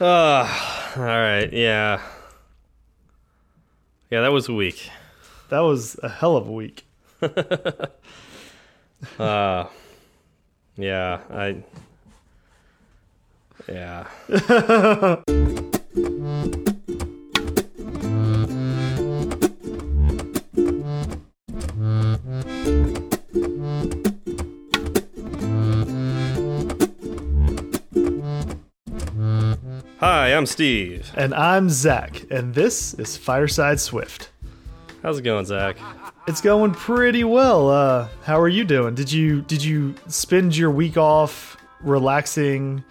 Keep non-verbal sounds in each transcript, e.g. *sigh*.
Uh, all right. Yeah. Yeah, that was a week. That was a hell of a week. *laughs* Uh, yeah, I. Yeah. *laughs* Hi, I'm Steve. And I'm Zach, and this is Fireside Swift. How's it going, Zach? It's going pretty well. Uh, how are you doing? Did you did you spend your week off relaxing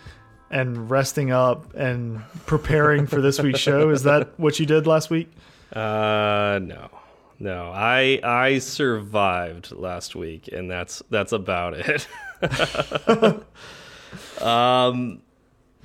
and resting up and preparing for this week's show? Is that *laughs* what you did last week? Uh, no, no. I I survived last week, and that's that's about it. *laughs* *laughs* um,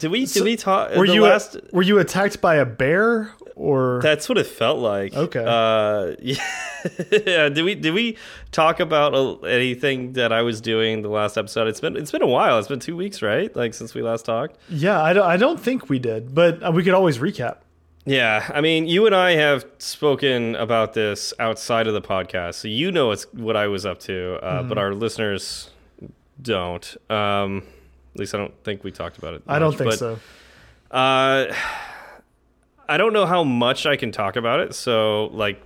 did we did we talk? Were you last? were you attacked by a bear or That's what it felt like. Okay. Uh, *laughs* yeah. Did we did we talk about anything that I was doing the last episode? It's been it's been a while. It's been two weeks, right? Like since we last talked. Yeah, I don't I don't think we did, but uh, we could always recap. Yeah, I mean, you and I have spoken about this outside of the podcast, so you know it's what I was up to, uh, Mm-hmm. but our listeners don't. Um, at least I don't think we talked about it. I don't think but, so. Uh, I don't know how much I can talk about it. So, like,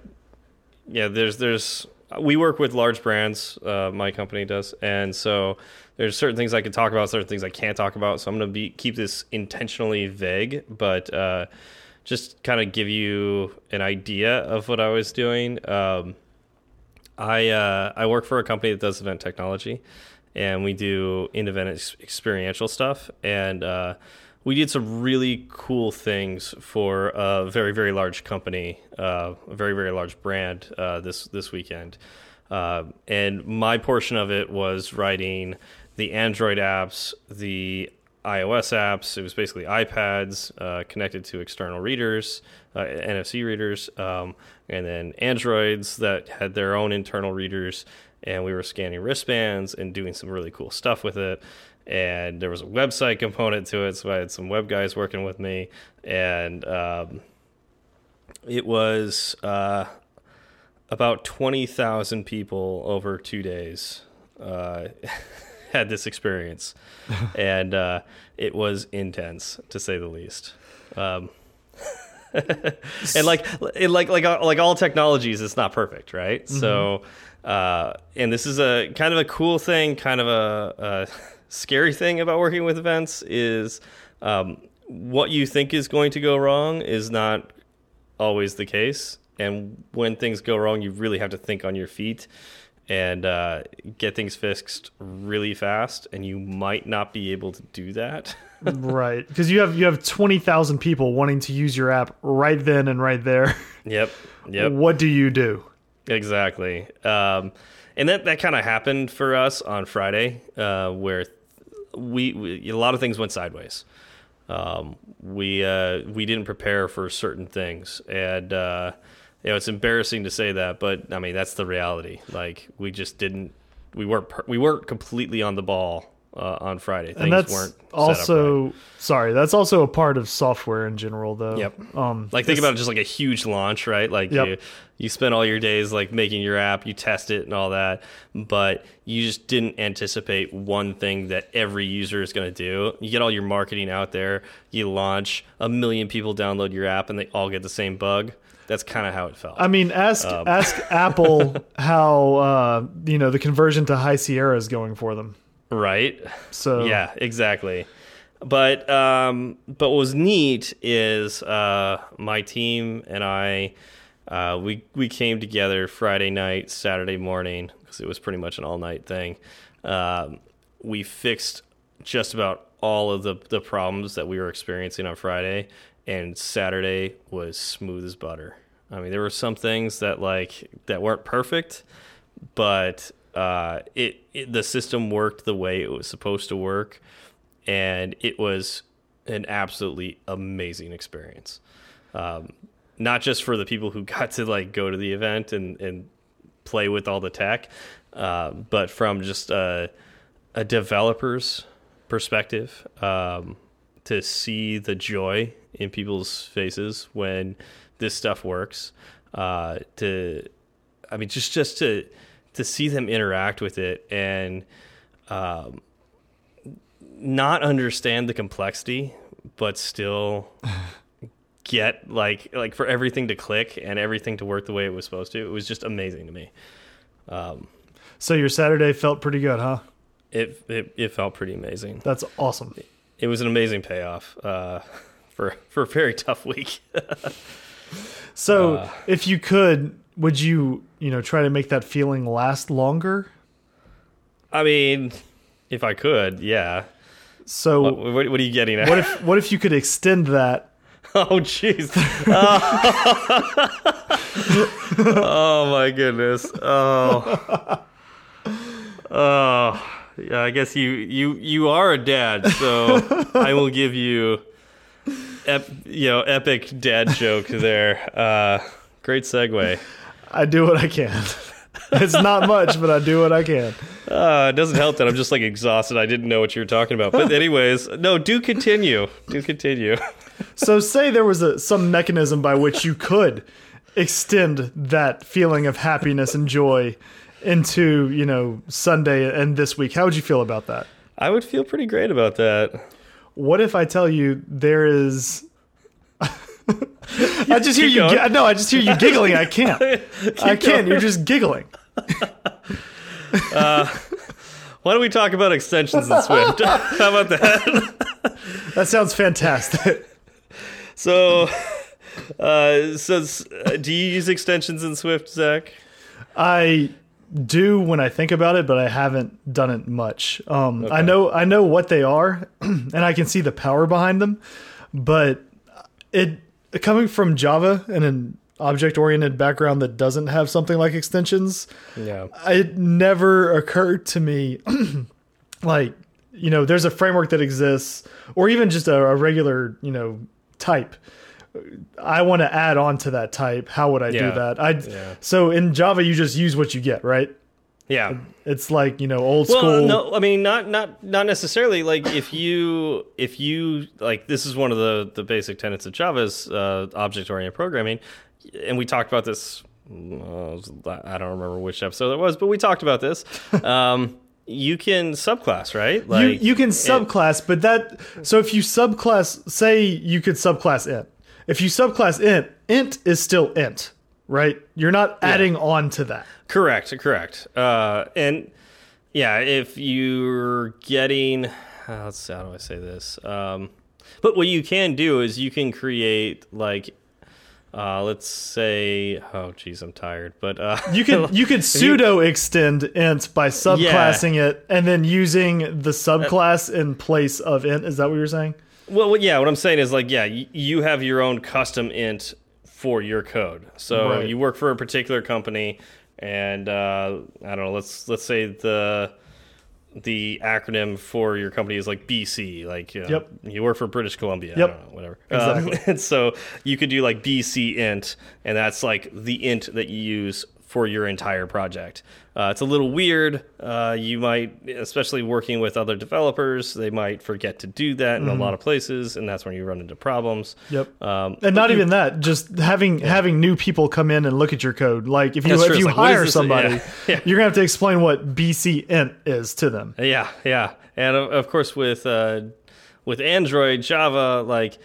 yeah, there's there's we work with large brands. Uh, my company does, and so there's certain things I can talk about, certain things I can't talk about. So I'm gonna be keep this intentionally vague, but uh, just kind of give you an idea of what I was doing. Um, I uh, I work for a company that does event technology, and we do in-event ex experiential stuff. And uh, we did some really cool things for a very very large company, uh, a very very large brand uh, this this weekend. Uh, and my portion of it was writing the Android apps, the iOS apps. It was basically iPads uh, connected to external readers, uh, NFC readers, um, and then Androids that had their own internal readers. And we were scanning wristbands and doing some really cool stuff with it. And there was a website component to it, so I had some web guys working with me, and um, it was uh, about twenty thousand people over two days. Uh, *laughs* had this experience, *laughs* and uh, it was intense to say the least. Um, *laughs* and like, it, like, like, like all technologies, it's not perfect, right? So, uh, and this is a kind of a cool thing, kind of a, a *laughs* scary thing about working with events is um, what you think is going to go wrong is not always the case. And when things go wrong, you really have to think on your feet and uh, get things fixed really fast. And you might not be able to do that. *laughs* right, because you have you have twenty thousand people wanting to use your app right then and right there. yep. Yep. What do you do? Exactly. Um, and that, that kind of happened for us on Friday, uh, where we, we a lot of things went sideways. Um, we uh, we didn't prepare for certain things, and uh, you know it's embarrassing to say that, but I mean that's the reality. Like we just didn't, we weren't we weren't completely on the ball uh, on Friday. Things and that's weren't also right. sorry. That's also a part of software in general, though. Yep. Um, Like think about it just like a huge launch, right? Like Yep. you you spend all your days like making your app, you test it and all that, but you just didn't anticipate one thing that every user is going to do. You get all your marketing out there, you launch, a million people download your app and they all get the same bug. That's kind of how it felt. I mean, ask Um. ask *laughs* Apple how uh, you know the conversion to High Sierra is going for them. Right? So Yeah, exactly. But um, but what was neat is uh, my team and I uh, we we came together Friday night, Saturday morning because it was pretty much an all night thing. Um, we fixed just about all of the the problems that we were experiencing on Friday, and Saturday was smooth as butter. I mean, there were some things that like that weren't perfect, but uh, it, it the system worked the way it was supposed to work, and it was an absolutely amazing experience. Um, not just for the people who *laughs* got to like go to the event and and play with all the tech, uh, but from just a, a developer's perspective. Um, to see the joy in people's faces when this stuff works. Uh, to, I mean, just just to to see them interact with it and um, not understand the complexity, but still *laughs* get like like for everything to click and everything to work the way it was supposed to. It was just amazing to me. Um, So your Saturday felt pretty good, huh? it, it it felt pretty amazing. That's awesome. It was an amazing payoff uh, for for a very tough week. *laughs* So Uh. if you could, would you, you know, try to make that feeling last longer? I mean, if I could, yeah. So What, what, what are you getting at? what if what if you could extend that? *laughs* Oh, jeez. Oh. *laughs* oh my goodness. Oh. Oh. Yeah, I guess you you you are a dad, so I will give you, ep, you know, epic dad joke there. Uh, great segue. I do what I can. *laughs* it's not much, but I do what I can. Uh, it doesn't help that I'm just like exhausted. I didn't know what you were talking about. But anyways, no, do continue. Do continue. So say there was a some mechanism by which you could extend that feeling of happiness and joy into, you know, Sunday and this week. How would you feel about that? I would feel pretty great about that. What if I tell you there is I just hear you going. no, I just hear you giggling. I can't. *laughs* I can't. You're just giggling. *laughs* Why don't we talk about extensions in Swift? *laughs* How about that? That sounds fantastic. So, uh, so uh, do you use extensions in Swift, Zach? I do when I think about it, but I haven't done it much. Um, I know I know what they are, *clears throat* and I can see the power behind them, but it coming from Java and an object-oriented background that doesn't have something like extensions, Yeah. it never occurred to me *clears throat* like you know there's a framework that exists or even just a, a regular you know type. I want to add on to that type. How would i do that? I Yeah. so in java you just use what you get right Yeah. it's like you know old Well, school no, I mean not not not necessarily. Like if you if you like this is one of the the basic tenets of Java's uh, object oriented programming, and we talked about this. Uh, I don't remember which episode it was, but we talked about this. *laughs* Um, you can subclass, right? you, Like you can subclass but that so if you subclass say you could subclass int if you subclass int int is still int right you're not adding on to that Correct, correct. Uh, and yeah, if you're getting, uh, how do I say this? Um, but what you can do is you can create like, uh, let's say, oh geez, I'm tired, but uh, You could *laughs* you could pseudo extend int by subclassing it and then using the subclass in place of int. Is that what you're saying? Well, yeah, what I'm saying is like, yeah, you have your own custom int for your code. So Right. you work for a particular company, and uh, I don't know. Let's let's say the the acronym for your company is like BC. Like, you know, Yep. you work for British Columbia. Yep. I don't know, whatever. Exactly. Um, *laughs* and so you could do like BC int, and that's like the int that you use for your entire project. Uh, it's a little weird. Uh, you might, especially working with other developers, they might forget to do that in a lot of places, and that's when you run into problems. Mm-hmm. Yep. Um, And not even that, just having having new people come in and look at your code. Like if you That's if true. you like, hire somebody, Yeah. *laughs* Yeah. you're gonna have to explain what BC int is to them. Yeah, yeah, and of, of course with uh, with Android, Java, like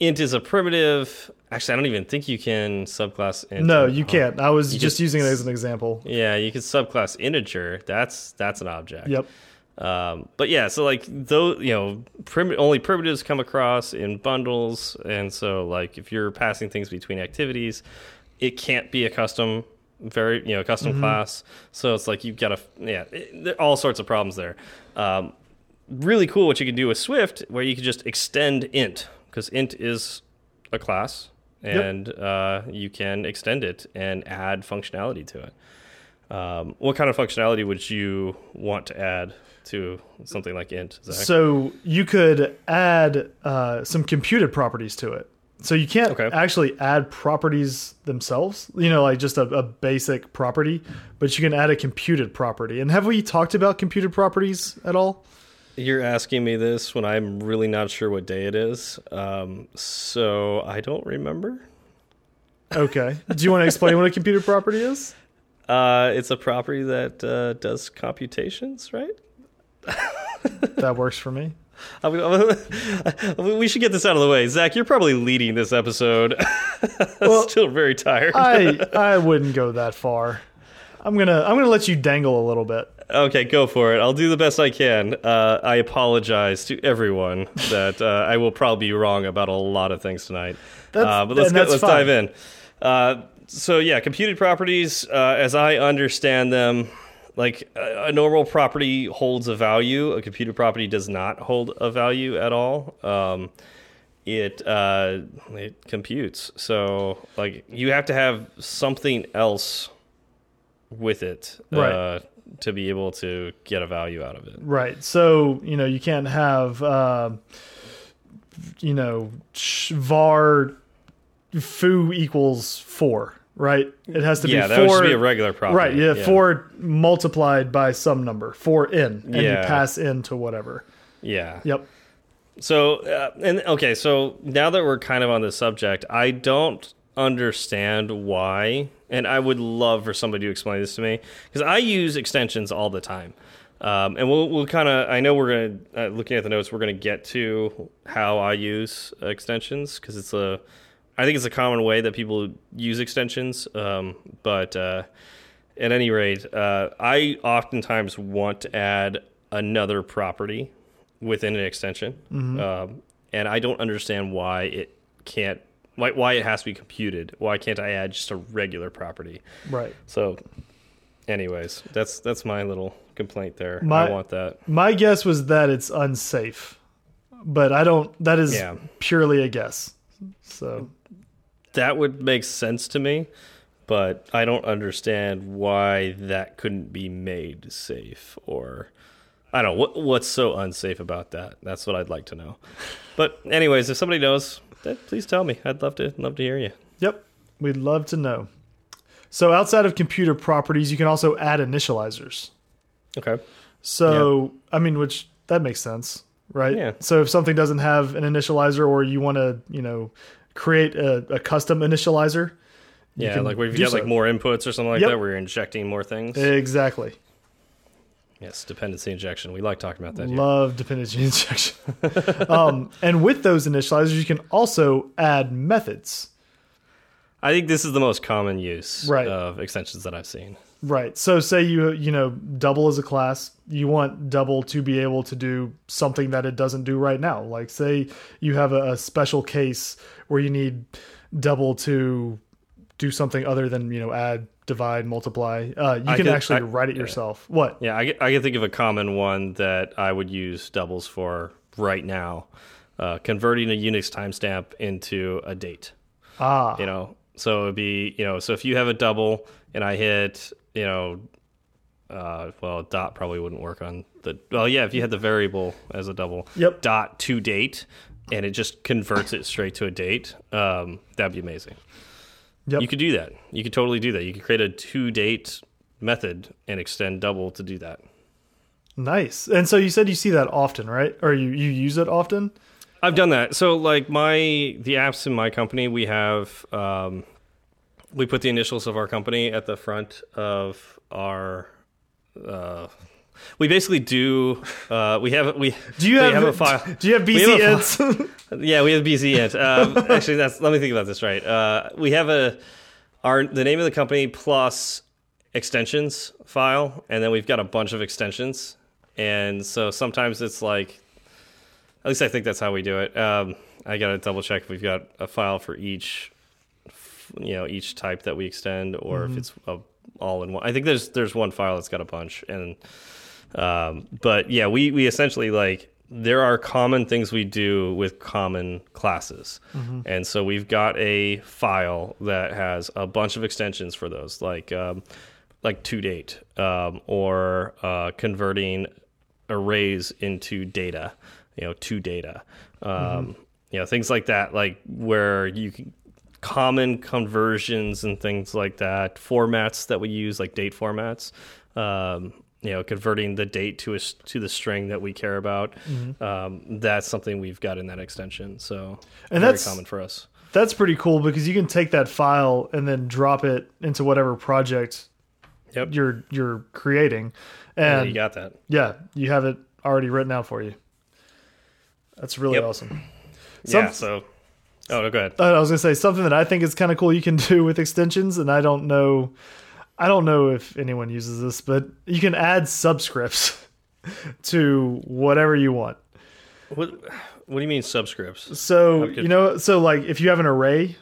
int is a primitive. Actually, I don't even think you can subclass int. No, you can't. I was You just using it as an example. Yeah, you can subclass integer. That's that's an object. Yep. Um, but yeah, so like those, you know, only primitives come across in bundles, and so like if you're passing things between activities, it can't be a custom, very you know, custom class. So it's like you've got to, yeah, it, all sorts of problems there. Um, really cool what you can do with Swift, where you can just extend int because int is a class, and uh, you can extend it and add functionality to it. Um, what kind of functionality would you want to add to something like int? Zach? So you could add uh, some computed properties to it. So you can't Okay. actually add properties themselves, you know, like just a, a basic property, but you can add a computed property. And have we talked about computed properties at all? You're asking me this when I'm really not sure what day it is. Um, so I don't remember. Okay. Do you want to explain what a computed property is? Uh, it's a property that uh, does computations, right? *laughs* That works for me. I mean, *laughs* we should get this out of the way. Zach, you're probably leading this episode. *laughs* Well, Still very tired. I I wouldn't go that far. I'm gonna I'm gonna let you dangle a little bit. Okay, go for it. I'll do the best I can. Uh, I apologize to everyone *laughs* that uh, I will probably be wrong about a lot of things tonight. Uh, but let's let's fine. dive in. Uh, so yeah, computed properties, uh, as I understand them, like a, a normal property holds a value. A computed property does not hold a value at all. Um, it uh, it computes. So like you have to have something else with it Right. To be able to get a value out of it. Right. So you know you can't have uh, you know var foo equals four. Right. It has to yeah, be that four. would just be a regular problem. Right. Yeah, Four multiplied by some number. Four in, and you Yeah. pass into whatever. Yeah. Yep. So, uh, and okay, so now that we're kind of on this subject, I don't understand why, and I would love for somebody to explain this to me because I use extensions all the time. Um, and we'll, we'll kind of, I know we're going to, uh, looking at the notes, we're going to get to how I use extensions because it's a, I think it's a common way that people use extensions. Um, but uh, at any rate, uh, I oftentimes want to add another property within an extension, um, and I don't understand why it can't, why, why it has to be computed. Why can't I add just a regular property? Right. So, anyways, that's that's my little complaint there. My- I want that. My guess was that it's unsafe, but I don't. That is Yeah. purely a guess. So That would make sense to me, but I don't understand why that couldn't be made safe or. I don't know what what's so unsafe about that. That's what I'd like to know. But anyways, if somebody knows, please tell me. I'd love to love to hear you. Yep, we'd love to know. So outside of computed properties, you can also add initializers. Okay. So I mean, which that makes sense, right? Yeah. So if something doesn't have an initializer, or you want to, you know, create a, a custom initializer, you Yeah, like where you do get like more inputs or something like Yep. that, where you're injecting more things. Exactly. Yes, dependency injection. We like talking about that. Here. Love dependency *laughs* injection. um, and with those initializers, you can also add methods. I think this is the most common use Right. of extensions that I've seen. Right. So say you you know double as a class, you want double to be able to do something that it doesn't do right now. Like say you have a, a special case where you need double to do something other than you know add, divide, multiply. Uh, you I can actually I- write it yourself. What? Yeah, I, I can think of a common one that I would use doubles for right now. Uh, converting a Unix timestamp into a date. Ah, You know, so it'd be you know, so if you have a double and I hit you know, uh, well, dot probably wouldn't work on the. Well, yeah, if you had the variable as a double. Yep. Dot to date, and it just converts it straight to a date. Um, that'd be amazing. Yep. You could do that. You could totally do that. You could create a to date method and extend double to do that. nice. And so you said you see that often, right? Or you you use it often? I've done that. So like my the apps in my company, we have um, we put the initials of our company at the front of our. Uh, we basically do. Uh, we have we. Do you we have, a *laughs* file? Do you have have BC a? *laughs* Yeah, we have BZ int. Um, *laughs* actually, that's let me think about this. Right, uh, we have a our the name of the company plus extensions file, and then we've got a bunch of extensions, and so sometimes it's like, at least I think that's how we do it. Um, I gotta double check if we've got a file for each, you know, each type that we extend, or if it's a, all in one. I think there's there's one file that's got a bunch, and um, but yeah, we we essentially like there are common things we do with common classes, and so we've got a file that has a bunch of extensions for those, like um, like to date um, or uh, converting arrays into data, you know, to data, um, you know, things like that, like where you can common conversions and things like that, formats that we use, like date formats. Um, you know converting the date to a to the string that we care about. Um, that's something we've got in that extension. So And very that's- common for us. That's pretty cool because you can take that file and then drop it into whatever project Yep. you're you're creating, and you got that. yeah, you have it already written out for you. That's really Yep. awesome. Some- yeah. So. Oh no, go ahead. I was gonna say something that I think is kind of cool you can *laughs* do with extensions, and I don't know, I don't know if anyone uses this, but you can add subscripts *laughs* to whatever you want. What What do you mean subscripts? So you know, so like if you have an array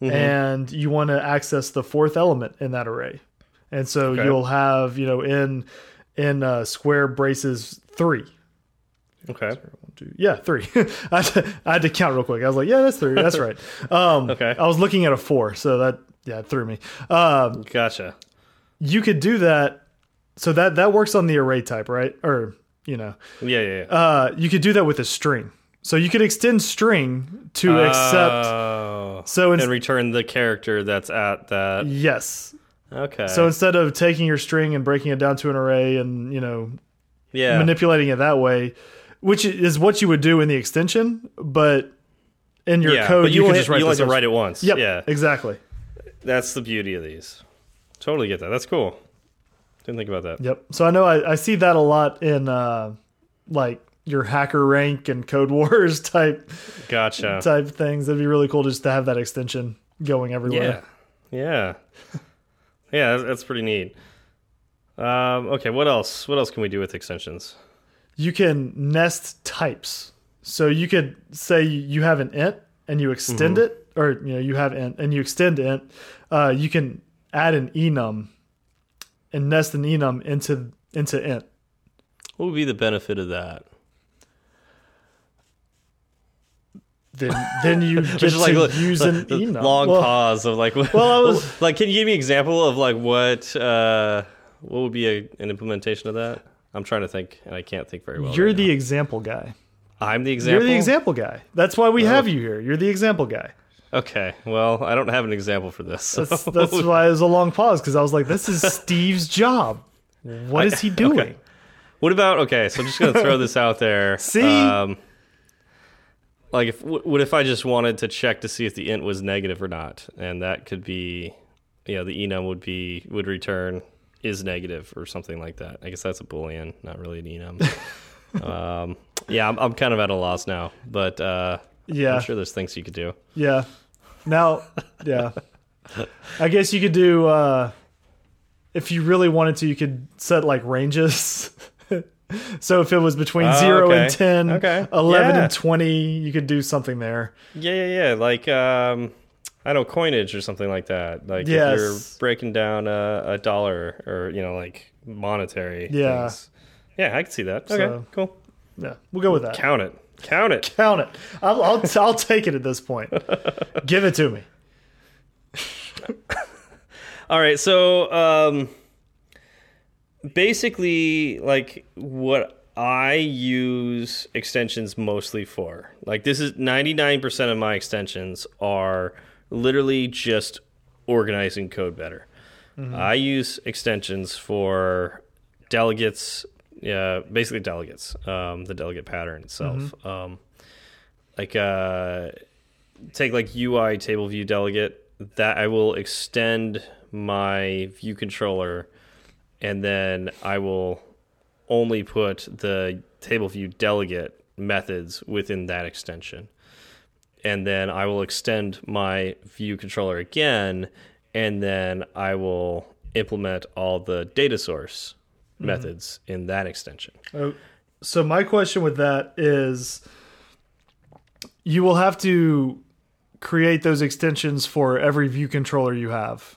Mm-hmm. and you want to access the fourth element in that array, and so Okay. you'll have you know in in uh, square braces three. Okay. Two- Yeah, three. *laughs* I, had to, I had to count real quick. I was like, yeah, that's three. That's *laughs* right. Um, Okay. I was looking at a four, so that yeah, it threw me. Um, Gotcha. you could do that. So that that works on the array type, right? Or you know, Yeah, yeah. yeah. uh, you could do that with a string. So you could extend string to accept. Oh. So ins- and return the character that's at that. Yes. Okay. So instead of taking your string and breaking it down to an array and you know yeah. manipulating it that way, which is what you would do in the extension, but in your yeah, code you, you, can just write you have to write it once. Yep. Yeah. Exactly. That's the beauty of these. Totally get that. That's cool. Didn't think about that. Yep. So I know I, I see that a lot in uh, like your HackerRank and code *laughs* wars type Gotcha. type things. That'd be really cool just to have that extension going everywhere. Yeah. Yeah. *laughs* yeah, that's, that's pretty neat. Um, okay, what else? What else can we do with extensions? You can nest types. So you could say you have an int and you extend Mm-hmm. it, or you know you have int and you extend int. Uh, you can add an enum and nest an enum into into int. What would be the benefit of that? Then then you *laughs* Just to like use an enum. long Well, pause of like, Well, I was- *laughs* like, can you give me an example of like what uh, what would be a, an implementation of that? I'm trying to think, and I can't think very well. You're right the now. example guy. I'm the example. You're the example guy. That's why we have you here. You're the example guy. Okay, well, I don't have an example for this. so- That's that's *laughs* why it was a long pause because I was like, this is *laughs* Steve's job. What is he *laughs* doing? okay. What about okay? So I'm just gonna throw this out there. See? um, like if what if I just wanted to check to see if the int was negative or not, and that could be, you know, the enum would be would return is negative or something like that. I guess that's a boolean, not really an enum. um, yeah, I'm, I'm kind of at a loss now, but uh, Yeah. I'm sure there's things you could do. Yeah. Now, yeah. I guess you could do uh if you really wanted to, you could set like ranges. *laughs* so if it was between Oh, 0 okay. and 10, Okay. 11 Yeah. and 20, you could do something there. Yeah, yeah, yeah. Like um, I don't know, coinage or something like that. Like Yes. if you're breaking down a, a dollar or you know, like monetary. Yeah. things. Yeah, I can see that. Okay, So- cool. Yeah. We'll go with that. Count it. Count it. Count it. I'll I'll, I'll take it at this point. *laughs* Give it to me. All right. So um, basically, like what I use extensions mostly for, like this is 99% of my extensions are literally just organizing code better. I use extensions for delegates, yeah, basically delegates, um, the delegate pattern itself. Um, like uh, take like UI table view delegate that I will extend my view controller and then I will only put the table view delegate methods within that extension. And then I will extend my view controller again and then I will implement all the data source Mm-hmm. methods in that extension. Oh, So my question with that is you will have to create those extensions for every view controller you have.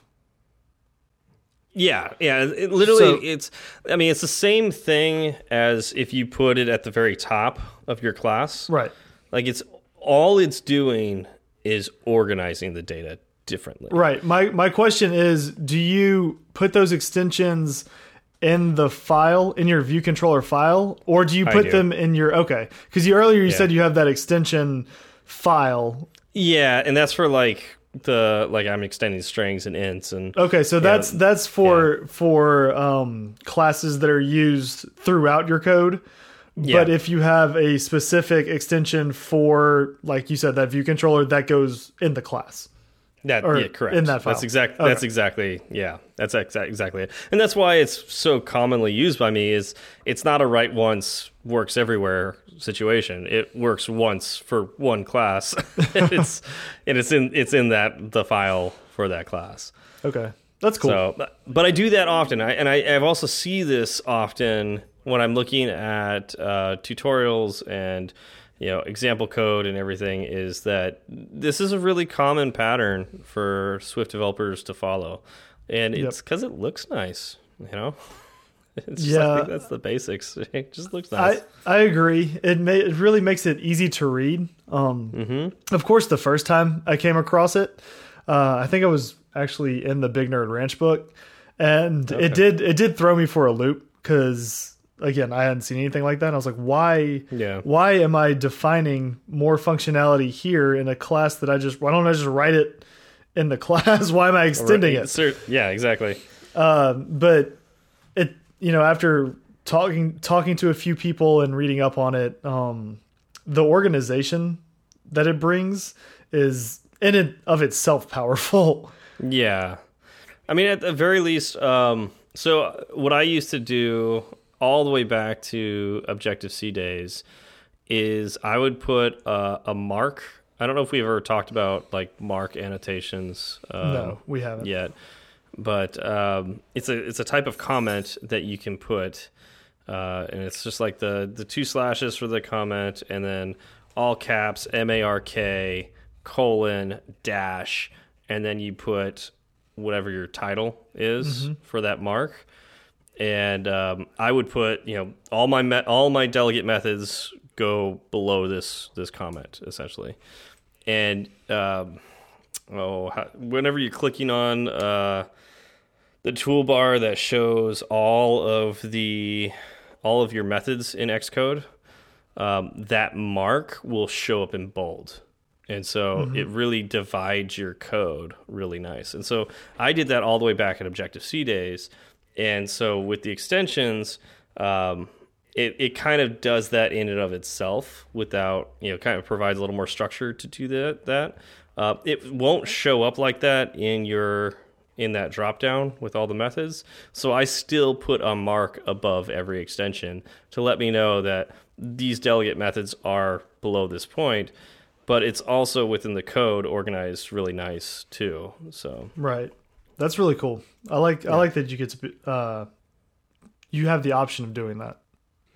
Yeah, yeah. It, literally, So- it's. I mean, it's the same thing as if you put it at the very top of your class. Right. Like it's all it's doing is organizing the data differently. Right. My my question is do you put those extensions in the file in your view controller file or do you put do. them in your okay cuz you earlier you Yeah. said you have that extension file. Yeah, and that's for like the like I'm extending strings and ints and Okay, so that's that's for for um, classes that are used throughout your code. Yeah. But if you have a specific extension for, like you said, that view controller, that goes in the class. That Or yeah, correct. in that file. That's exact. Okay. That's exactly yeah. That's exa exactly it. And that's why it's so commonly used by me. Is it's not a write once works everywhere situation. It works once for one class. *laughs* it's and it's in it's in that the file for that class. Okay, that's cool. So, but, but I do that often, I, and I, I've also see this often when I'm looking at uh, tutorials and you know example code and everything. Is that this is a really common pattern for Swift developers to follow, and it's because it looks nice. You know, *laughs* it's just, Yeah. I think that's the basics. *laughs* It just looks nice. I I agree. It ma it really makes it easy to read. Um, Mm-hmm. Of course, the first time I came across it, uh, I think I was actually in the Big Nerd Ranch book, and it did it did throw me for a loop because again I hadn't seen anything like that. I was like, why? Yeah. Why am I defining more functionality here in a class that I just? Why don't I just write it in the *laughs* class? why am I extending it? Yeah, exactly. but it you know after talking talking to a few people and reading up on it um the organization that it brings is in and of itself powerful *laughs* Yeah. I mean, at the very least, um, so what I used to do all the way back to Objective C days is I would put uh, a mark. I don't know if we've ever talked about like mark annotations um, no we haven't yet, but um, it's a it's a type of comment that you can put, uh, and it's just like the the two slashes for the comment, and then all caps M A R K colon dash, and then you put whatever your title is for that mark. And um, I would put, you know, all my all my delegate methods go below this this comment essentially, and um, oh, how, whenever you're clicking on uh, the toolbar that shows all of the all of your methods in Xcode, um, that mark will show up in bold. And so it really divides your code really nice. And so I did that all the way back at Objective C days. And so with the extensions, um, it, it kind of does that in and of itself without, you know, kind of provides a little more structure to do that. that. Uh, it won't show up like that in your in that drop down with all the methods. So I still put a mark above every extension to let me know that these delegate methods are below this point, but it's also within the code organized really nice too. So right that's really cool i like i like that you get to be, uh you have the option of doing that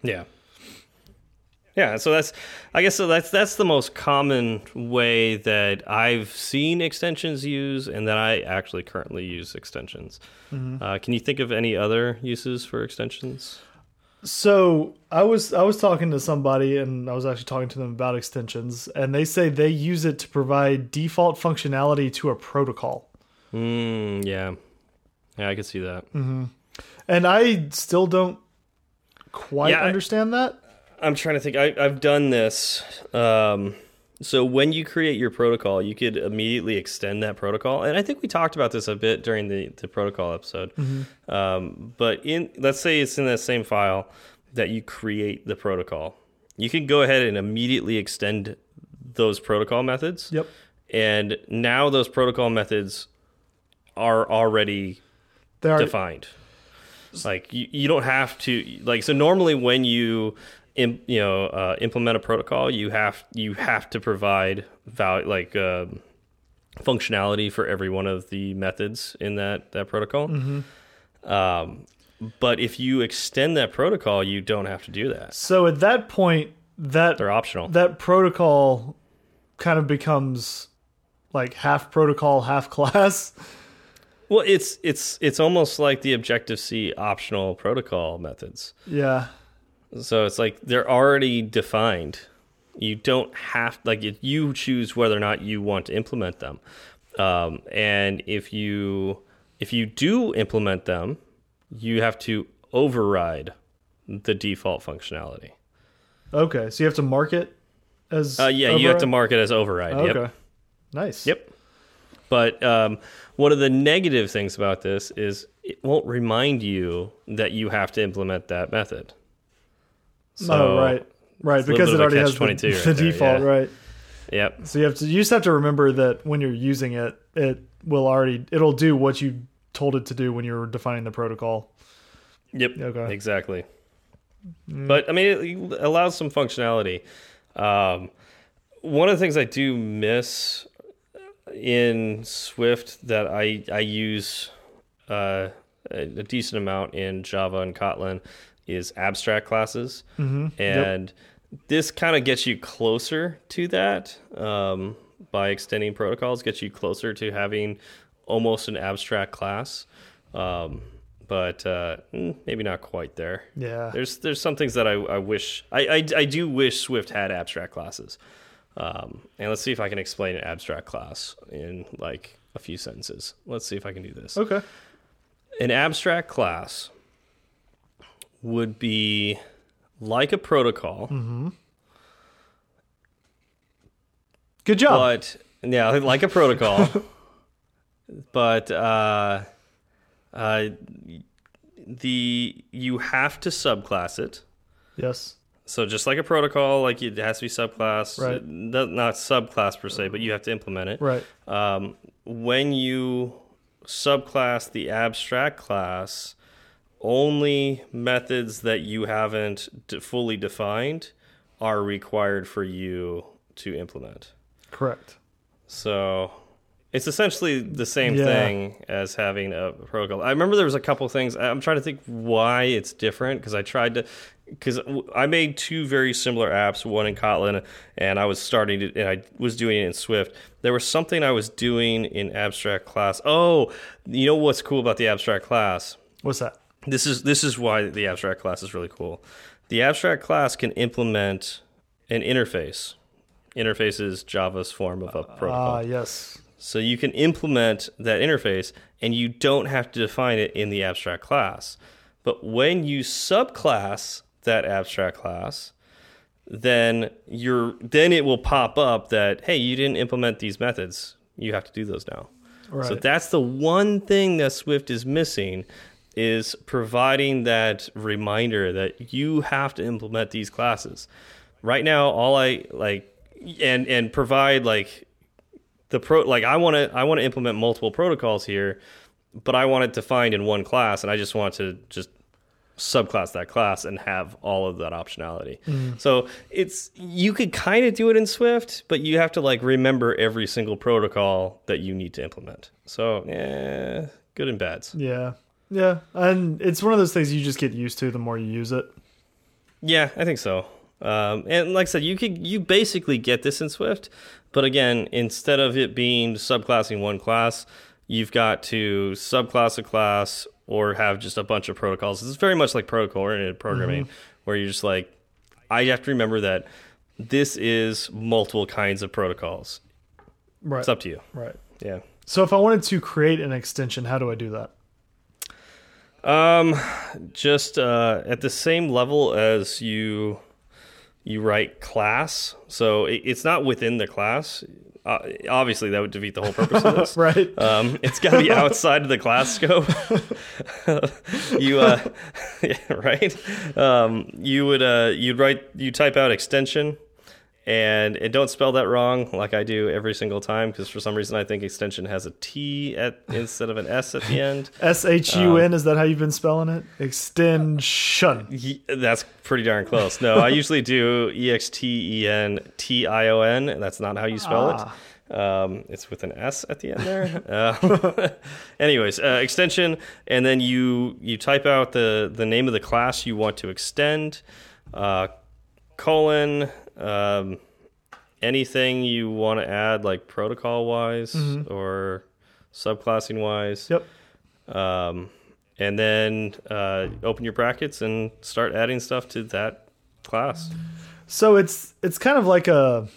yeah. Yeah, so that's I guess so that's that's the most common way that I've seen extensions use and that I actually currently use extensions. Uh, can you think of any other uses for extensions? So I was I was talking to somebody and I was actually talking to them about extensions and they say they use it to provide default functionality to a protocol. Mm, yeah. Yeah, I could see that. And I still don't quite Yeah, I- understand that. I'm trying to think. I, I've done this. Um, so when you create your protocol, you could immediately extend that protocol, and I think we talked about this a bit during the the protocol episode. Um, but in let's say it's in that same file that you create the protocol, you can go ahead and immediately extend those protocol methods. Yep. And now those protocol methods are already are defined. Like you, you don't have to like so normally when you im, you know uh, implement a protocol, you have you have to provide value like um functionality for every one of the methods in that that protocol. Um, but if you extend that protocol, you don't have to do that. So at that point that They're optional. that protocol kind of becomes like half protocol, half class. *laughs* well, it's it's it's almost like the Objective C optional protocol methods. Yeah. So it's like they're already defined. You don't have like if you choose whether or not you want to implement them. Um, and if you if you do implement them, you have to override the default functionality. Okay. So you have to mark it as Uh, yeah, you have to mark it as override. Okay. Yep. Nice. Yep. But um, one of the negative things about this is it won't remind you that you have to implement that method. So, oh, right, right, it's a little because it already has the, right the there, default, yeah. right? Yep. So you have to you just have to remember that when you're using it, it will already it'll do what you told it to do when you're defining the protocol. Yep. Okay. Exactly. But I mean, it allows some functionality. Um, one of the things I do miss in Swift that I I use uh, a, a decent amount in Java and Kotlin is abstract classes, and this kind of gets you closer to that um, by extending protocols. Gets you closer to having almost an abstract class. Um, but uh, mm, maybe not quite there. Yeah. There's there's some things that I, I wish I, I I do wish Swift had abstract classes. Um, and let's see if I can explain an abstract class in like a few sentences. Let's see if I can do this. Okay. An abstract class would be like a protocol, Mm -hmm. Good job. but yeah, *laughs* like a protocol, *laughs* but uh, uh, the you have to subclass it. yes. So just like a protocol, like it has to be subclass, Right. not subclass per se, but you have to implement it. Right. Um, when you subclass the abstract class, only methods that you haven't fully defined are required for you to implement. Correct. So it's essentially the same Yeah. thing as having a protocol. I remember there was a couple things. I'm trying to think why it's different because I tried to because I made two very similar apps, one in Kotlin, and I was starting to, and I was doing it in Swift. There was something I was doing in abstract class. Oh, you know what's cool about the abstract class? What's that? This is this is why the abstract class is really cool. The abstract class can implement an interface. Interface is Java's form of a protocol. Ah, yes. So you can implement that interface and you don't have to define it in the abstract class. But when you subclass that abstract class, then you're then it will pop up that hey, you didn't implement these methods. You have to do those now. Right. So that's the one thing that Swift is missing is providing that reminder that you have to implement these classes. Right now all I like and and provide like the pro like I want to I want to implement multiple protocols here, but I want it defined in one class and I just want to just subclass that class and have all of that optionality. So it's you could kind of do it in Swift, but you have to like remember every single protocol that you need to implement. So yeah, good and bads. Yeah. Yeah. And it's one of those things you just get used to the more you use it. Yeah, I think so. Um, and like I said, you could you basically get this in Swift, but again, instead of it being subclassing one class, you've got to subclass a class or have just a bunch of protocols. It's very much like protocol oriented programming, where you're just like, I have to remember that this is multiple kinds of protocols. Right. It's up to you. Right. Yeah. So if I wanted to create an extension, how do I do that? Um, just uh, at the same level as you you write class, so it, it's not within the class. Uh, obviously, that would defeat the whole purpose of this. *laughs* Right. Um, it's got to be outside of the class scope. *laughs* you, uh, *laughs* yeah, right? Um, you would uh, you'd write you type out extension, and it don't spell that wrong like I do every single time because for some reason I think extension has a T at instead of an S at the end. *laughs* S H U N, is that how you've been spelling it? Extension. That's pretty darn close. No, I usually do E X T E N T I O N, and that's not how you spell Ah. it. Um, it's with an S at the end there. *laughs* Uh, *laughs* anyways, uh, extension, and then you you type out the the name of the class you want to extend, uh, colon, um, anything you want to add like protocol wise or subclassing wise. Yep. Um, and then uh, open your brackets and start adding stuff to that class. So it's it's kind of like a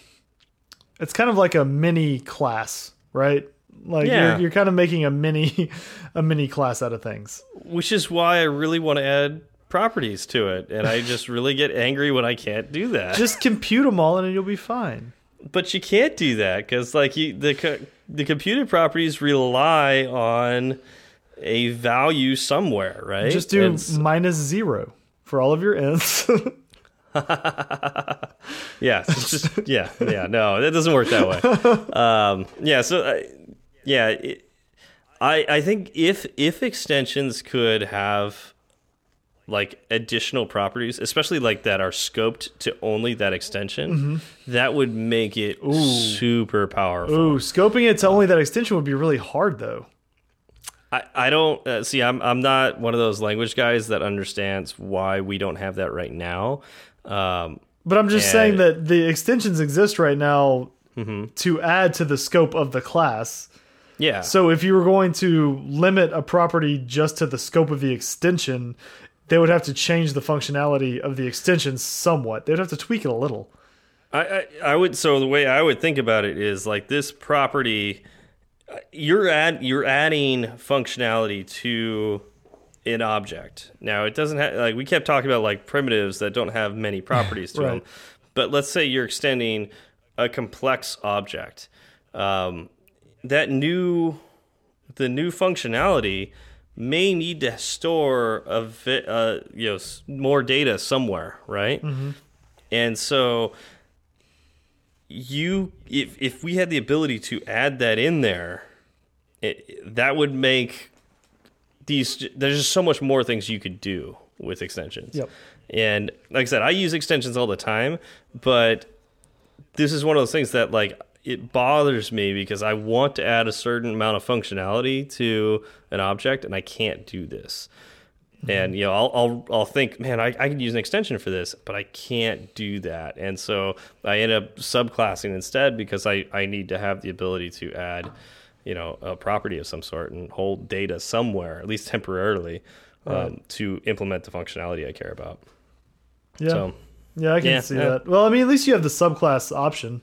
it's kind of like a mini class, right? Like Yeah. you're, you're kind of making a mini *laughs* a mini class out of things. Which is why I really want to add properties to it, and I just really get angry when I can't do that. Just compute them all and you'll be fine. but you can't do that because like you, the co the computed properties rely on a value somewhere, right? Just do And minus zero for all of your ints. *laughs* yeah, just yeah, yeah. No, that doesn't work that way. Um, yeah, so uh, yeah, it, I I think if if extensions could have like additional properties, especially like that are scoped to only that extension, Mm-hmm. that would make it super powerful. Ooh, scoping it to only that extension would be really hard, though. I, I don't uh, see. I'm I'm not one of those language guys that understands why we don't have that right now. Um, But I'm just saying that the extensions exist right now Mm-hmm. to add to the scope of the class. yeah. So if you were going to limit a property just to the scope of the extension, they would have to change the functionality of the extension somewhat. They'd have to tweak it a little. I, I I would so the way I would think about it is like this property you're add you're adding functionality to an object. Now it doesn't have like we kept talking about like primitives that don't have many *laughs* properties to them. But let's say you're extending a complex object. Um, that new the new functionality may need to store a vi- uh, you know s- more data somewhere, right? And so you if if we had the ability to add that in there, it, that would make these there's just so much more things you could do with extensions. Yep. And like I said, I use extensions all the time, but this is one of those things that like it bothers me because I want to add a certain amount of functionality to an object and I can't do this. And you know, I'll I'll I'll think, man, I, I could use an extension for this, but I can't do that. And so I end up subclassing instead because I, I need to have the ability to add, you know, a property of some sort and hold data somewhere, at least temporarily, um, to implement the functionality I care about. Yeah. So yeah, I can yeah, see yeah. that. Well, I mean, at least you have the subclass option.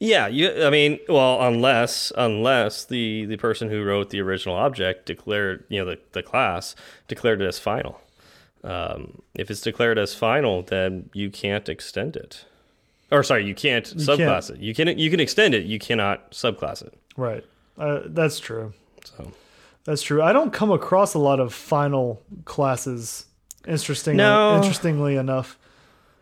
Yeah, you. I mean, well, unless unless the the person who wrote the original object declared, you know, the the class declared it as final. Um, if it's declared as final, then you can't extend it. Or sorry, you can't subclass it. You can you can extend it. You cannot subclass it. Right. Uh, that's true. So That's true. I don't come across a lot of final classes. Interestingly, No. interestingly enough.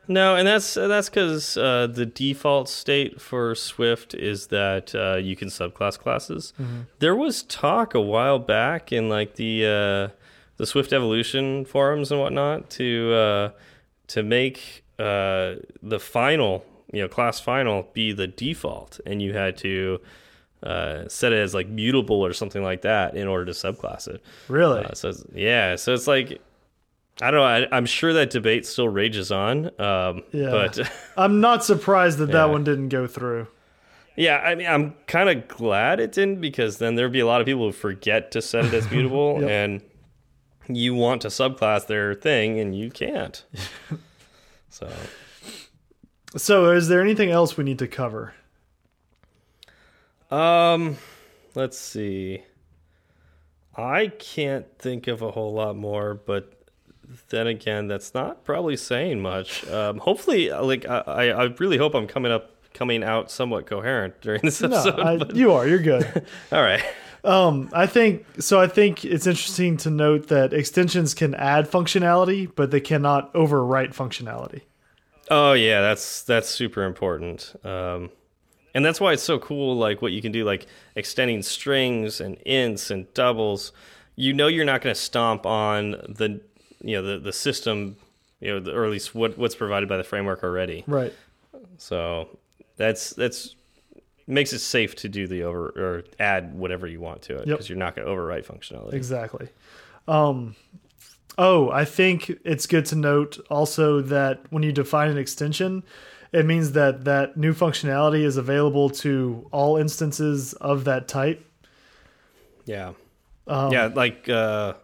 No, and that's that's because uh, the default state for Swift is that uh, you can subclass classes. There was talk a while back in like the uh, the Swift evolution forums and whatnot to uh, to make uh, the final you know class final be the default, and you had to uh, set it as like mutable or something like that in order to subclass it. Really? Uh, so yeah, so it's like I don't know. I, I'm sure that debate still rages on. Um, Yeah. But *laughs* I'm not surprised that Yeah. that one didn't go through. yeah, I mean, I'm kind of glad it didn't because then there'd be a lot of people who forget to set it as *laughs* mutable, Yep. and you want to subclass their thing and you can't. *laughs* so So, is there anything else we need to cover? Um, let's see. I can't think of a whole lot more, but then again, that's not probably saying much. Um, hopefully, like I, I really hope I'm coming up, coming out somewhat coherent during this No, episode. I, but- you are. You're good. *laughs* all right. Um, I think so. I think it's interesting to note that extensions can add functionality, but they cannot overwrite functionality. Oh yeah, that's that's super important. Um, and that's why it's so cool, like what you can do, like extending strings and ints and doubles. You know, you're not going to stomp on the, you know, the the system, you know, the, or at least what what's provided by the framework already. Right. So that's that's makes it safe to do the over or add whatever you want to it Yep. because you're not going to overwrite functionality. Exactly. Um, oh, I think it's good to note also that when you define an extension, it means that that new functionality is available to all instances of that type. Yeah. Um, yeah, like uh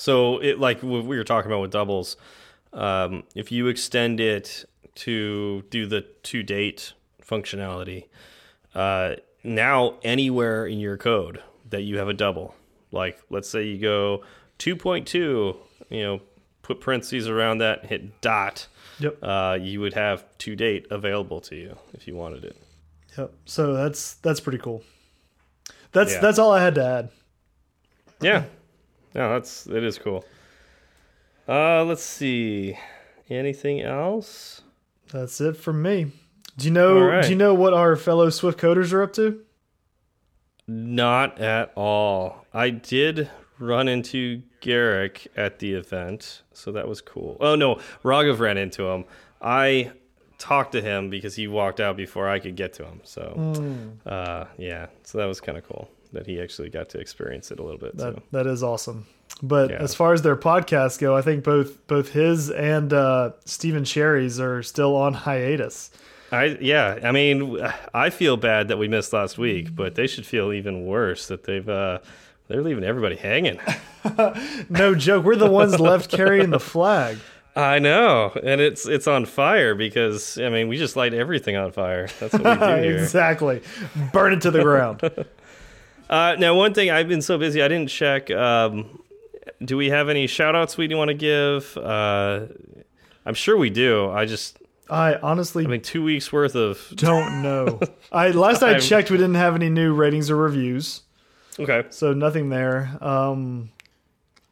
so it like we were talking about with doubles. Um if you extend it to do the to date functionality, uh now anywhere in your code that you have a double, like let's say you go 2.2, you know, put parentheses around that, hit dot, Yep. uh you would have to date available to you if you wanted it. Yep. So that's that's pretty cool. That's Yeah. that's all I had to add. Yeah, no, that's it is cool. Uh, let's see, anything else? That's it from me. Do you know right. do you know what our fellow Swift coders are up to? Not at all. I did run into Garric at the event, so that was cool. Oh no, Raghav ran into him. I talked to him because he walked out before I could get to him. So, Hmm. uh, yeah, so that was kind of cool that he actually got to experience it a little bit. That so. that is awesome. But Yeah. as far as their podcasts go, I think both both his and uh, Stephen Sherry's are still on hiatus. I yeah, I mean, I feel bad that we missed last week, but they should feel even worse that they've uh, they're leaving everybody hanging. *laughs* No joke, we're the ones left carrying the flag. I know, and it's it's on fire because I mean we just light everything on fire. That's what we do *laughs* here. exactly, burn it to the ground. *laughs* Uh, now, one thing I've been so busy, I didn't check. Um, do we have any shout outs we want to give? Uh, I'm sure we do. I just, I honestly I mean, two weeks worth of. *laughs* don't know. *laughs* I last I checked, we didn't have any new ratings or reviews. Okay. so nothing there. Um,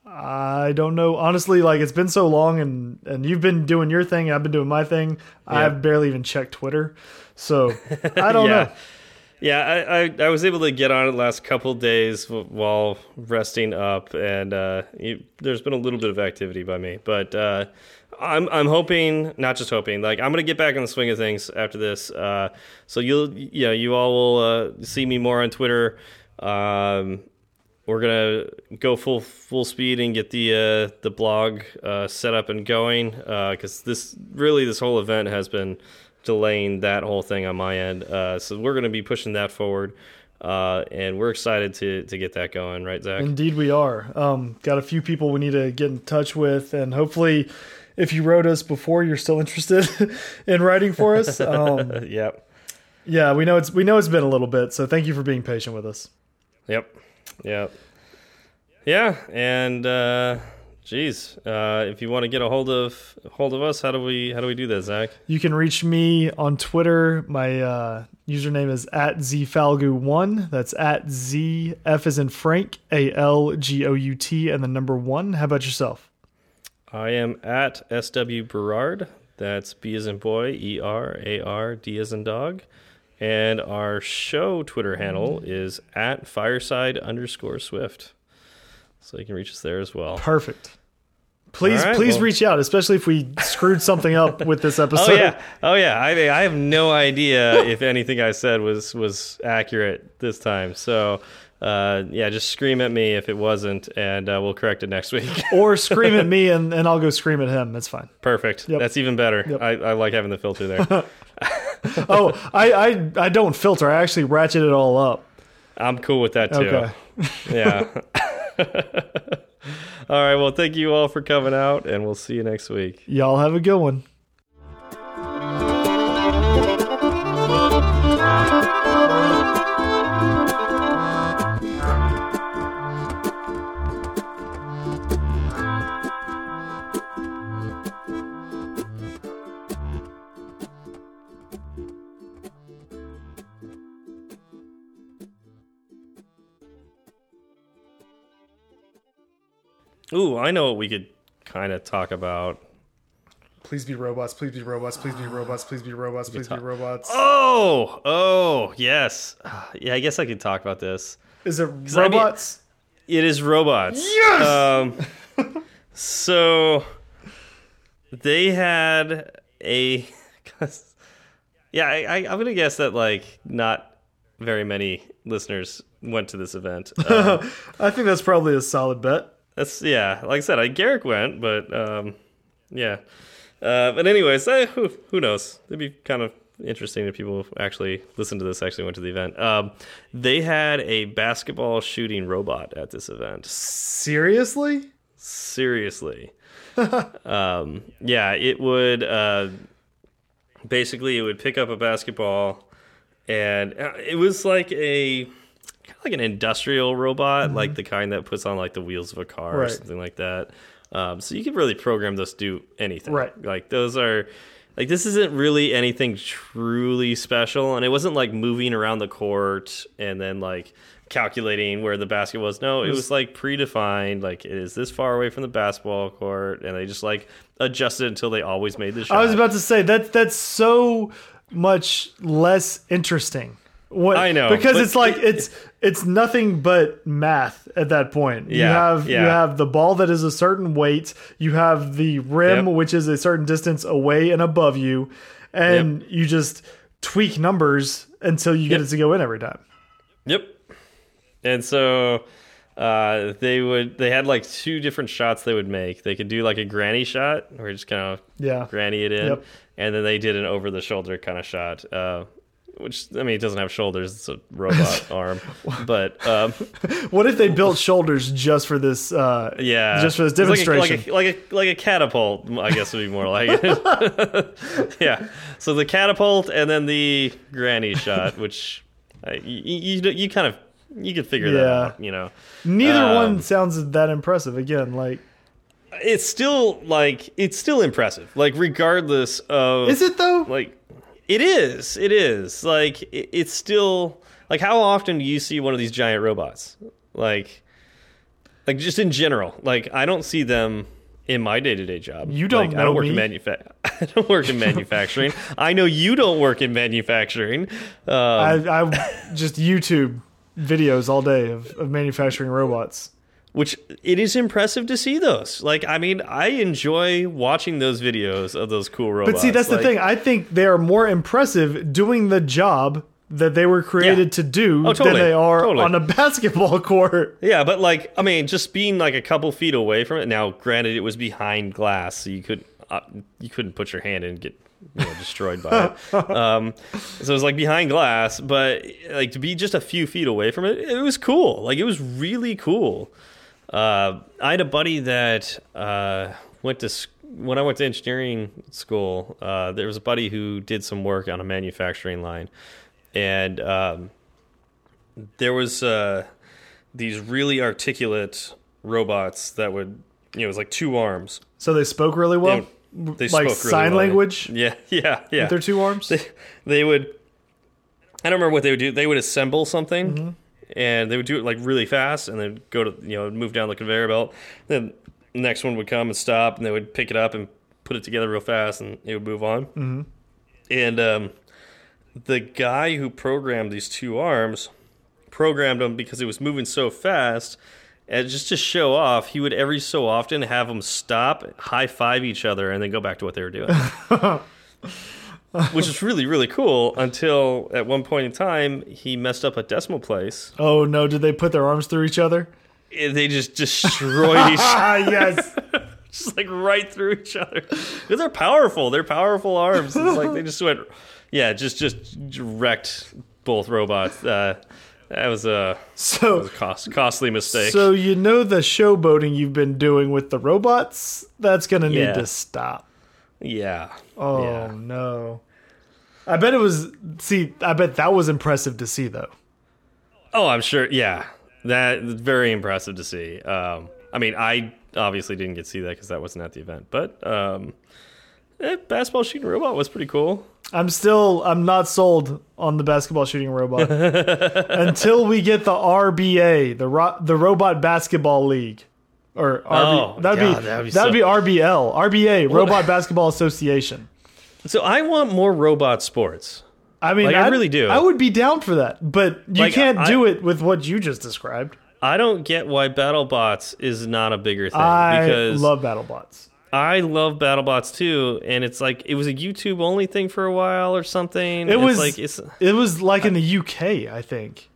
I don't know. Honestly, like it's been so long, and and you've been doing your thing, I've been doing my thing. I've barely even checked Twitter, so *laughs* I don't yeah. know. Yeah, I, I, I was able to get on it last couple days while resting up, and uh, you, there's been a little bit of activity by me. But uh, I'm I'm hoping, not just hoping, like I'm gonna get back in the swing of things after this. Uh, so you'll you know you all will uh, see me more on Twitter. Um, we're gonna go full full speed and get the uh, the blog uh, set up and going because this really this whole event has been delaying that whole thing on my end. Uh, so we're gonna be pushing that forward, uh, and we're excited to to get that going. Right, Zach? Indeed, we are. Um, got a few people we need to get in touch with, and hopefully, if you wrote us before, you're still interested *laughs* in writing for us. *laughs* Um, yep. yeah, we know it's we know it's been a little bit, so thank you for being patient with us. Yep. Yep. Yeah, and uh, geez, uh, if you want to get a hold of hold of us, how do we how do we do that, Zach? You can reach me on Twitter. My uh, username is at zfalgout1. That's at z f is in Frank a l g o u t and the number one. How about yourself? I am at SW Berard. That's B as in boy, E R A R D as in dog. And our show Twitter handle is at fireside underscore swift. So you can reach us there as well. Perfect. Please, right, please well- reach out, especially if we screwed something up with this episode. *laughs* Oh yeah, oh yeah. I I have no idea *laughs* if anything I said was was accurate this time. So uh, yeah, just scream at me if it wasn't, and uh, we'll correct it next week. *laughs* Or scream at me and, and I'll go scream at him. That's fine. Perfect. Yep. That's even better. Yep. I, I like having the filter there. Oh, I, I I don't filter. I actually ratchet it all up. I'm cool with that too. Okay. Yeah. All right. Well, thank you all for coming out, and we'll see you next week. Y'all have a good one. Ooh, I know what we could kind of talk about. Please be robots. Please be robots. Please be robots. Please be robots. Please be robots. Oh, oh, yes. Yeah, I guess I could talk about this. Is it I mean- robots? It is robots. Yes! Um, *laughs* so they had a. *laughs* yeah, I, I, I'm gonna guess that like not very many listeners went to this event. *laughs* Um, I think that's probably a solid bet. That's yeah. Like I said, I Garric went, but um, yeah. Uh, but anyways, eh, who who knows? It'd be kind of interesting if people actually listen to this. Actually went to the event. Um, they had a basketball shooting robot at this event. Seriously? Seriously. *laughs* um, yeah, it would uh, basically it would pick up a basketball, and uh, it was like a kind of like an industrial robot, like the kind that puts on like the wheels of a car or something like that. Um, so you could really program those to do anything. Right. Like those are. like this isn't really anything truly special, and it wasn't like moving around the court and then like calculating where the basket was. No, it was like predefined. Like it is this far away from the basketball court, and they just like adjusted until they always made the shot. I was about to say that that's so much less interesting. What, I know, because it's like it's it's nothing but math at that point. Yeah, you Yeah, have you have the ball that is a certain weight. You have the rim Yep. which is a certain distance away and above you, and you just tweak numbers until you get Yep. it to go in every time. Yep. And so uh, they would they had like two different shots they would make. They could do like a granny shot, or just kind of Yeah. granny it in, Yep. and then they did an over the shoulder kind of shot. Uh, which I mean, it doesn't have shoulders; it's a robot *laughs* arm. But um, *laughs* What if they built shoulders just for this? Uh, yeah, just for this It's like a- demonstration. like a, like a like a catapult. I guess would be more like it. *laughs* yeah. So the catapult and then the granny shot, which uh, you, you you kind of you could figure that out. You know. Neither um, one sounds that impressive. Again, like it's still like it's still impressive like regardless of is it though? like it is it is. Like it, it's still like how often do you see one of these giant robots? Like like just in general. Like i don't see them in my day-to-day job. You don't like, i don't work me. in manufa- *laughs* i don't work in manufacturing. I know you don't work in manufacturing. Um, I, I just YouTube videos all day of, of manufacturing robots. Which it is impressive to see those like i mean i enjoy watching those videos of those cool robots But see, that's the thing. I think they are more impressive doing the job that they were created Yeah. to do Oh, totally. than they are Totally. on a *laughs* basketball court. Yeah, but like, I mean, just being like a couple feet away from it. Now, granted, it was behind glass, so you could uh, you couldn't put your hand in and get you know, destroyed by it. *laughs* Um, so it was like behind glass, but like to be just a few feet away from it, it was cool. Like it was really cool. Uh, I had a buddy that uh, went to when I went to engineering school. Uh, there was a buddy who did some work on a manufacturing line, and um, there was uh, these really articulate robots that would, you know, it was like two arms. So they spoke really well, They like spoke really sign well. language Yeah, *laughs* yeah, yeah. with their two arms. they, they would. I don't remember what they would do. They would assemble something, Mm-hmm. And they would do it like really fast, and then go to you know move down the conveyor belt. Then the next one would come and stop, and they would pick it up and put it together real fast, and it would move on. Mm-hmm. And um, the guy who programmed these two arms programmed them because it was moving so fast. And just to show off, he would every so often have them stop, high five each other, and then go back to what they were doing *laughs* which is really really cool until at one point in time he messed up a decimal place oh no! Did they put their arms through each other? and they just destroyed each *laughs* Ah, yes. *laughs* just like right through each other 'Cause they're powerful they're powerful arms it's like they just went yeah just just wrecked both robots uh, that was a, So a cost, costly mistake So you know the showboating you've been doing with the robots? That's gonna need Yeah. to stop. Yeah Oh yeah. no. I bet it was see, I bet that was impressive to see though. oh i'm sure yeah that very impressive to see um, i mean i obviously didn't get to see that because that wasn't at the event but um, eh, basketball shooting robot was pretty cool I'm still I'm not sold on the basketball shooting robot *laughs* until we get the RBA, the ro the Robot Basketball League. Or RB, Oh, that'd God, be that'd be that'd so- be RBL, RBA, Robot Basketball Association. So I want more robot sports. I mean, Like, I really do. I would be down for that, but you Like, can't I- do it with what you just described. I don't get why BattleBots is not a bigger thing I because love BattleBots. I love BattleBots too, and it's like it was a YouTube only thing for a while or something. It It's was like it's it was like in the UK, I think.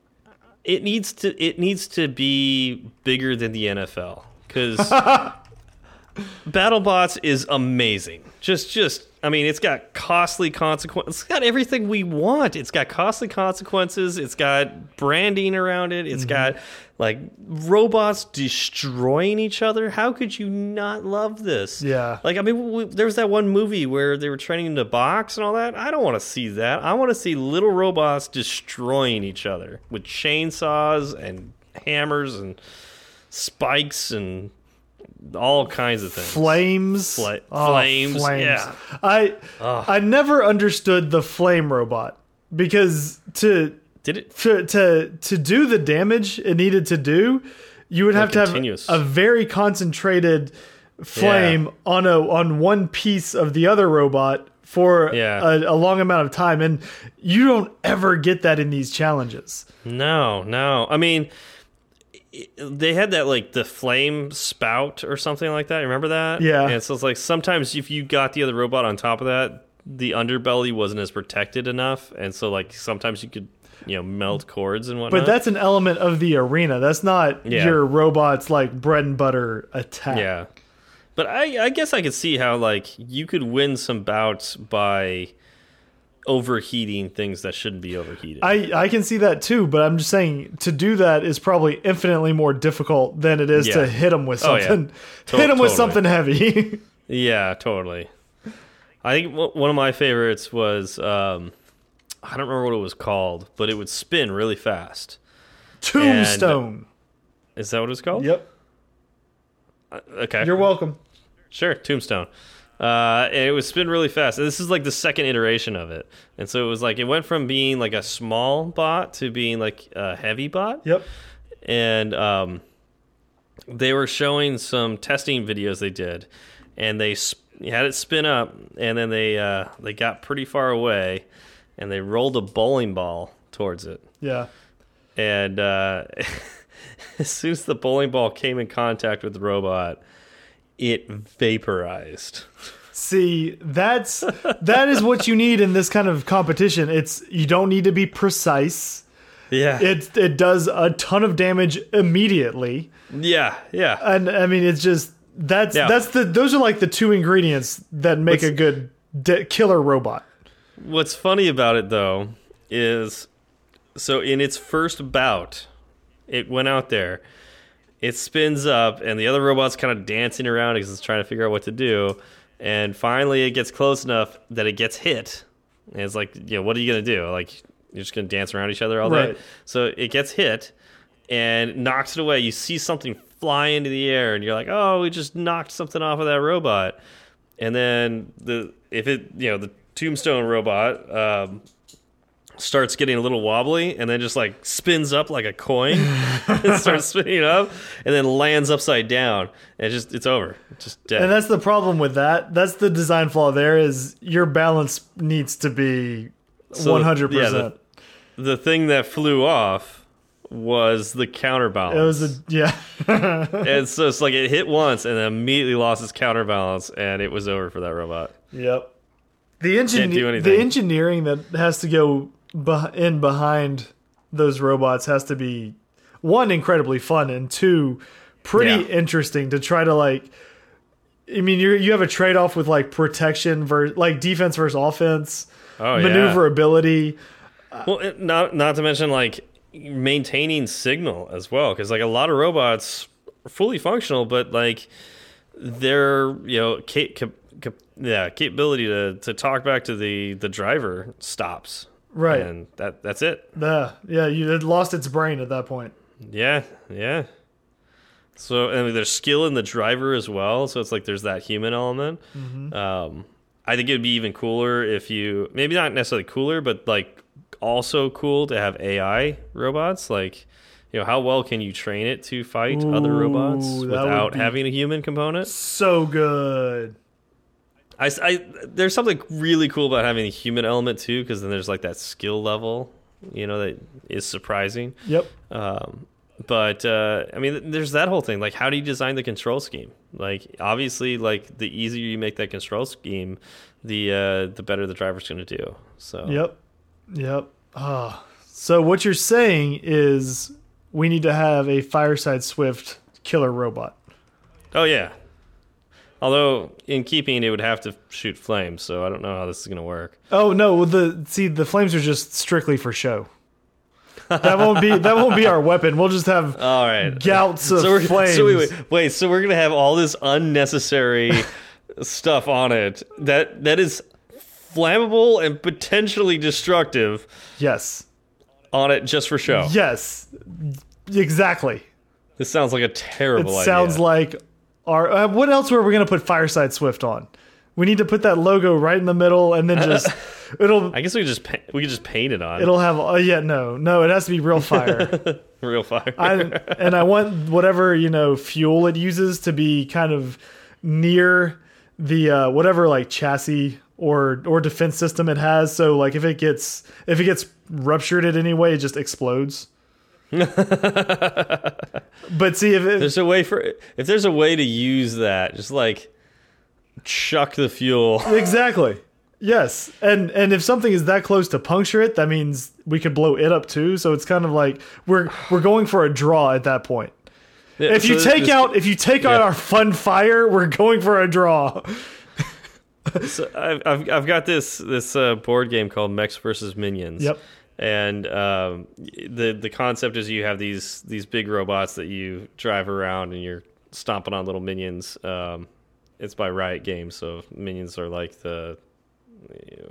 it needs to it needs to be bigger than the NFL because *laughs* BattleBots is amazing. Just just I mean, it's got costly consequences. It's got everything we want. It's got costly consequences. It's got branding around it. It's mm-hmm. got like robots destroying each other. How could you not love this? Yeah. Like I mean, we, there was that one movie where they were training to box and all that. I don't want to see that. I want to see little robots destroying each other with chainsaws and hammers and spikes and all kinds of things. Flames, Fla- Oh, flames, yeah. I I never understood the flame robot because to Did it? to to to do the damage it needed to do, you would have to have a very concentrated flame on a on one piece of the other robot for Yeah. a, a long amount of time, and you don't ever get that in these challenges. No, no. I mean, they had that like the flame spout or something like that. Remember that? Yeah. And so it's like sometimes if you got the other robot on top of that, the underbelly wasn't as protected enough, and so like sometimes you could you know melt cords and whatnot. But that's an element of the arena. That's not Yeah. your robot's like bread and butter attack. Yeah. But I, I guess I could see how like you could win some bouts by overheating things that shouldn't be overheated. I, I can see that too, but I'm just saying to do that is probably infinitely more difficult than it is Yeah. to hit them with Oh, yeah. something. *laughs* To- hit them with something heavy. yeah, totally. I think one of my favorites was um, I don't remember what it was called, but it would spin really fast. Tombstone. Is that what it's called? yep. Okay. You're welcome. Sure, Tombstone. Uh, and it was spin really fast. And this is like the second iteration of it. And so it was like it went from being like a small bot to being like a heavy bot. Yep. and um, they were showing some testing videos they did, and they sp had it spin up, and then they uh, they got pretty far away, and they rolled a bowling ball towards it, Yeah. and uh, *laughs* as soon as the bowling ball came in contact with the robot, it vaporized. See, that's that is what you need in this kind of competition. It's you don't need to be precise. Yeah, It it does a ton of damage immediately. yeah, yeah. And I mean it's just that's Yeah. that's the those are like the two ingredients that make What's- a good killer robot. What's funny about it though is so in its first bout, it went out there, it spins up, and the other robot's kind of dancing around because it's trying to figure out what to do. And finally, it gets close enough that it gets hit. And it's like, you know, what are you gonna do? Like, you're just gonna dance around each other all day. Right. So it gets hit and knocks it away. You see something fly into the air, and you're like, oh, we just knocked something off of that robot and then the if it you know the tombstone robot um, starts getting a little wobbly and then just like spins up like a coin *laughs* and starts spinning up and then lands upside down and it just it's over just dead And that's the problem with that. That's the design flaw there is your balance needs to be So, one hundred yeah, percent. the, the thing that flew off was the counterbalance It was a yeah. *laughs* and so it's like it hit once and then immediately lost its counterbalance and it was over for that robot Yep. The anything. the engineering that has to go in behind those robots has to be one incredibly fun and two pretty Yeah. interesting to try to like. I mean, you you have a trade off with like protection versus like defense versus offense, oh yeah maneuverability. Well, it- not not to mention like maintaining signal as well, because like a lot of robots are fully functional, but like their you know cap, cap, cap, yeah capability to to talk back to the the driver stops, Right. And that that's it. Yeah, yeah, you had lost its brain at that point. Yeah, yeah. So and there's skill in the driver as well. So it's like there's that human element. Um, I think it'd be even cooler if you maybe not necessarily cooler, but like also cool to have AI robots. Like, you know, how well can you train it to fight other robots Ooh, that would without having a human component? So good. I, I- there's something really cool about having a human element too, because then there's like that skill level, you know, that is surprising. Yep. Um, but uh, I mean, there's that whole thing. Like, how do you design the control scheme? Like, obviously, like the easier you make that control scheme, the uh, the better the driver's going to do. So, Yep. Yep. Ah. So what you're saying is we need to have a Fireside Swift killer robot. oh yeah. Although in keeping, it would have to shoot flames, so I don't know how this is going to work. Oh no, the see the flames are just strictly for show. That won't be that won't be our weapon. We'll just have *laughs* All right. gouts of so we're, flames. So wait, wait, wait. So we're gonna have all this unnecessary *laughs* stuff on it that that is flammable and potentially destructive Yes. on it just for show. Yes. Exactly. This sounds like a It terrible idea. sounds like our uh, what else were we gonna put Fireside Swift on? We need to put that logo right in the middle, and then just *laughs* it'll I guess we could just we could just paint it on it'll have. Oh yeah, no, no, it has to be real *laughs* fire. real fire. I, and I want whatever you know fuel it uses to be kind of near the uh, whatever like chassis or or defense system it has. So like if it gets if it gets ruptured in any way, it just explodes. *laughs* but see if it, there's a way for if there's a way to use that, just like chuck the fuel. *laughs* exactly yes, and and if something is that close to puncture it, that means we could blow it up too. So it's kind of like we're we're going for a draw at that point. If you take out if you take out our fun fire, we're going for a draw. So I've, I've I've got this this uh, board game called Mechs versus Minions. Yep. And um, the the concept is you have these these big robots that you drive around and you're stomping on little minions. Um, it's by Riot Games, so minions are like the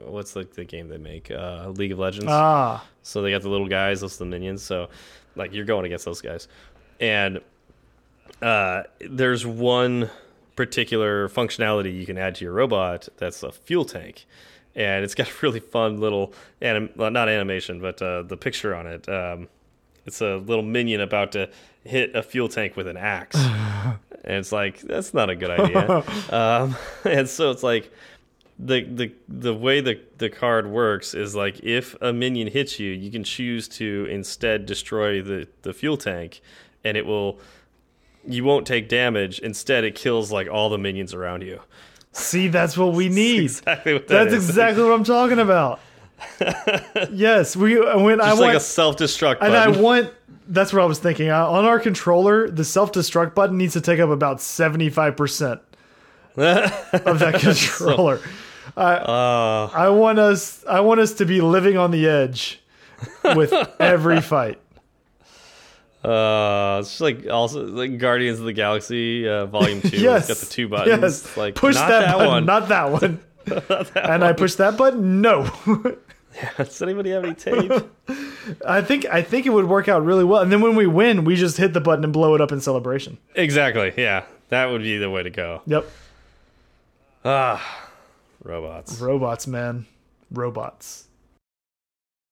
what's like the game they make uh, League of Legends. Ah, So they got the little guys, those are the minions. So like you're going against those guys. And uh, there's one particular functionality you can add to your robot that's a fuel tank. And it's got a really fun little anim well, not animation, but uh, the picture on it. Um, it's a little minion about to hit a fuel tank with an axe. *laughs* and it's like, that's not a good idea. *laughs* um, *laughs* and so it's like the the the way the the card works is like if a minion hits you, you can choose to instead destroy the the fuel tank, and it will. You won't take damage. Instead, it kills like all the minions around you. See, that's what we need. Exactly what that That's exactly what I'm talking about. *laughs* yes, we when I want like a self destruct and I want that's what I was thinking. Uh, on our controller, the self destruct button needs to take up about 75% of that *laughs* controller. uh, I want us I want us to be living on the edge with *laughs* every fight. Uh, it's just like also like Guardians of the Galaxy uh, Volume *laughs* Two. yes. it's got the two buttons. Yes. Like push not that, that, button, one. not that one. *laughs* *laughs* and I push that button? No. yeah, Does anybody have any tape? I think I think it would work out really well. And then when we win, we just hit the button and blow it up in celebration. exactly. Yeah, that would be the way to go. Yep. Ah, robots. Robots, man. Robots.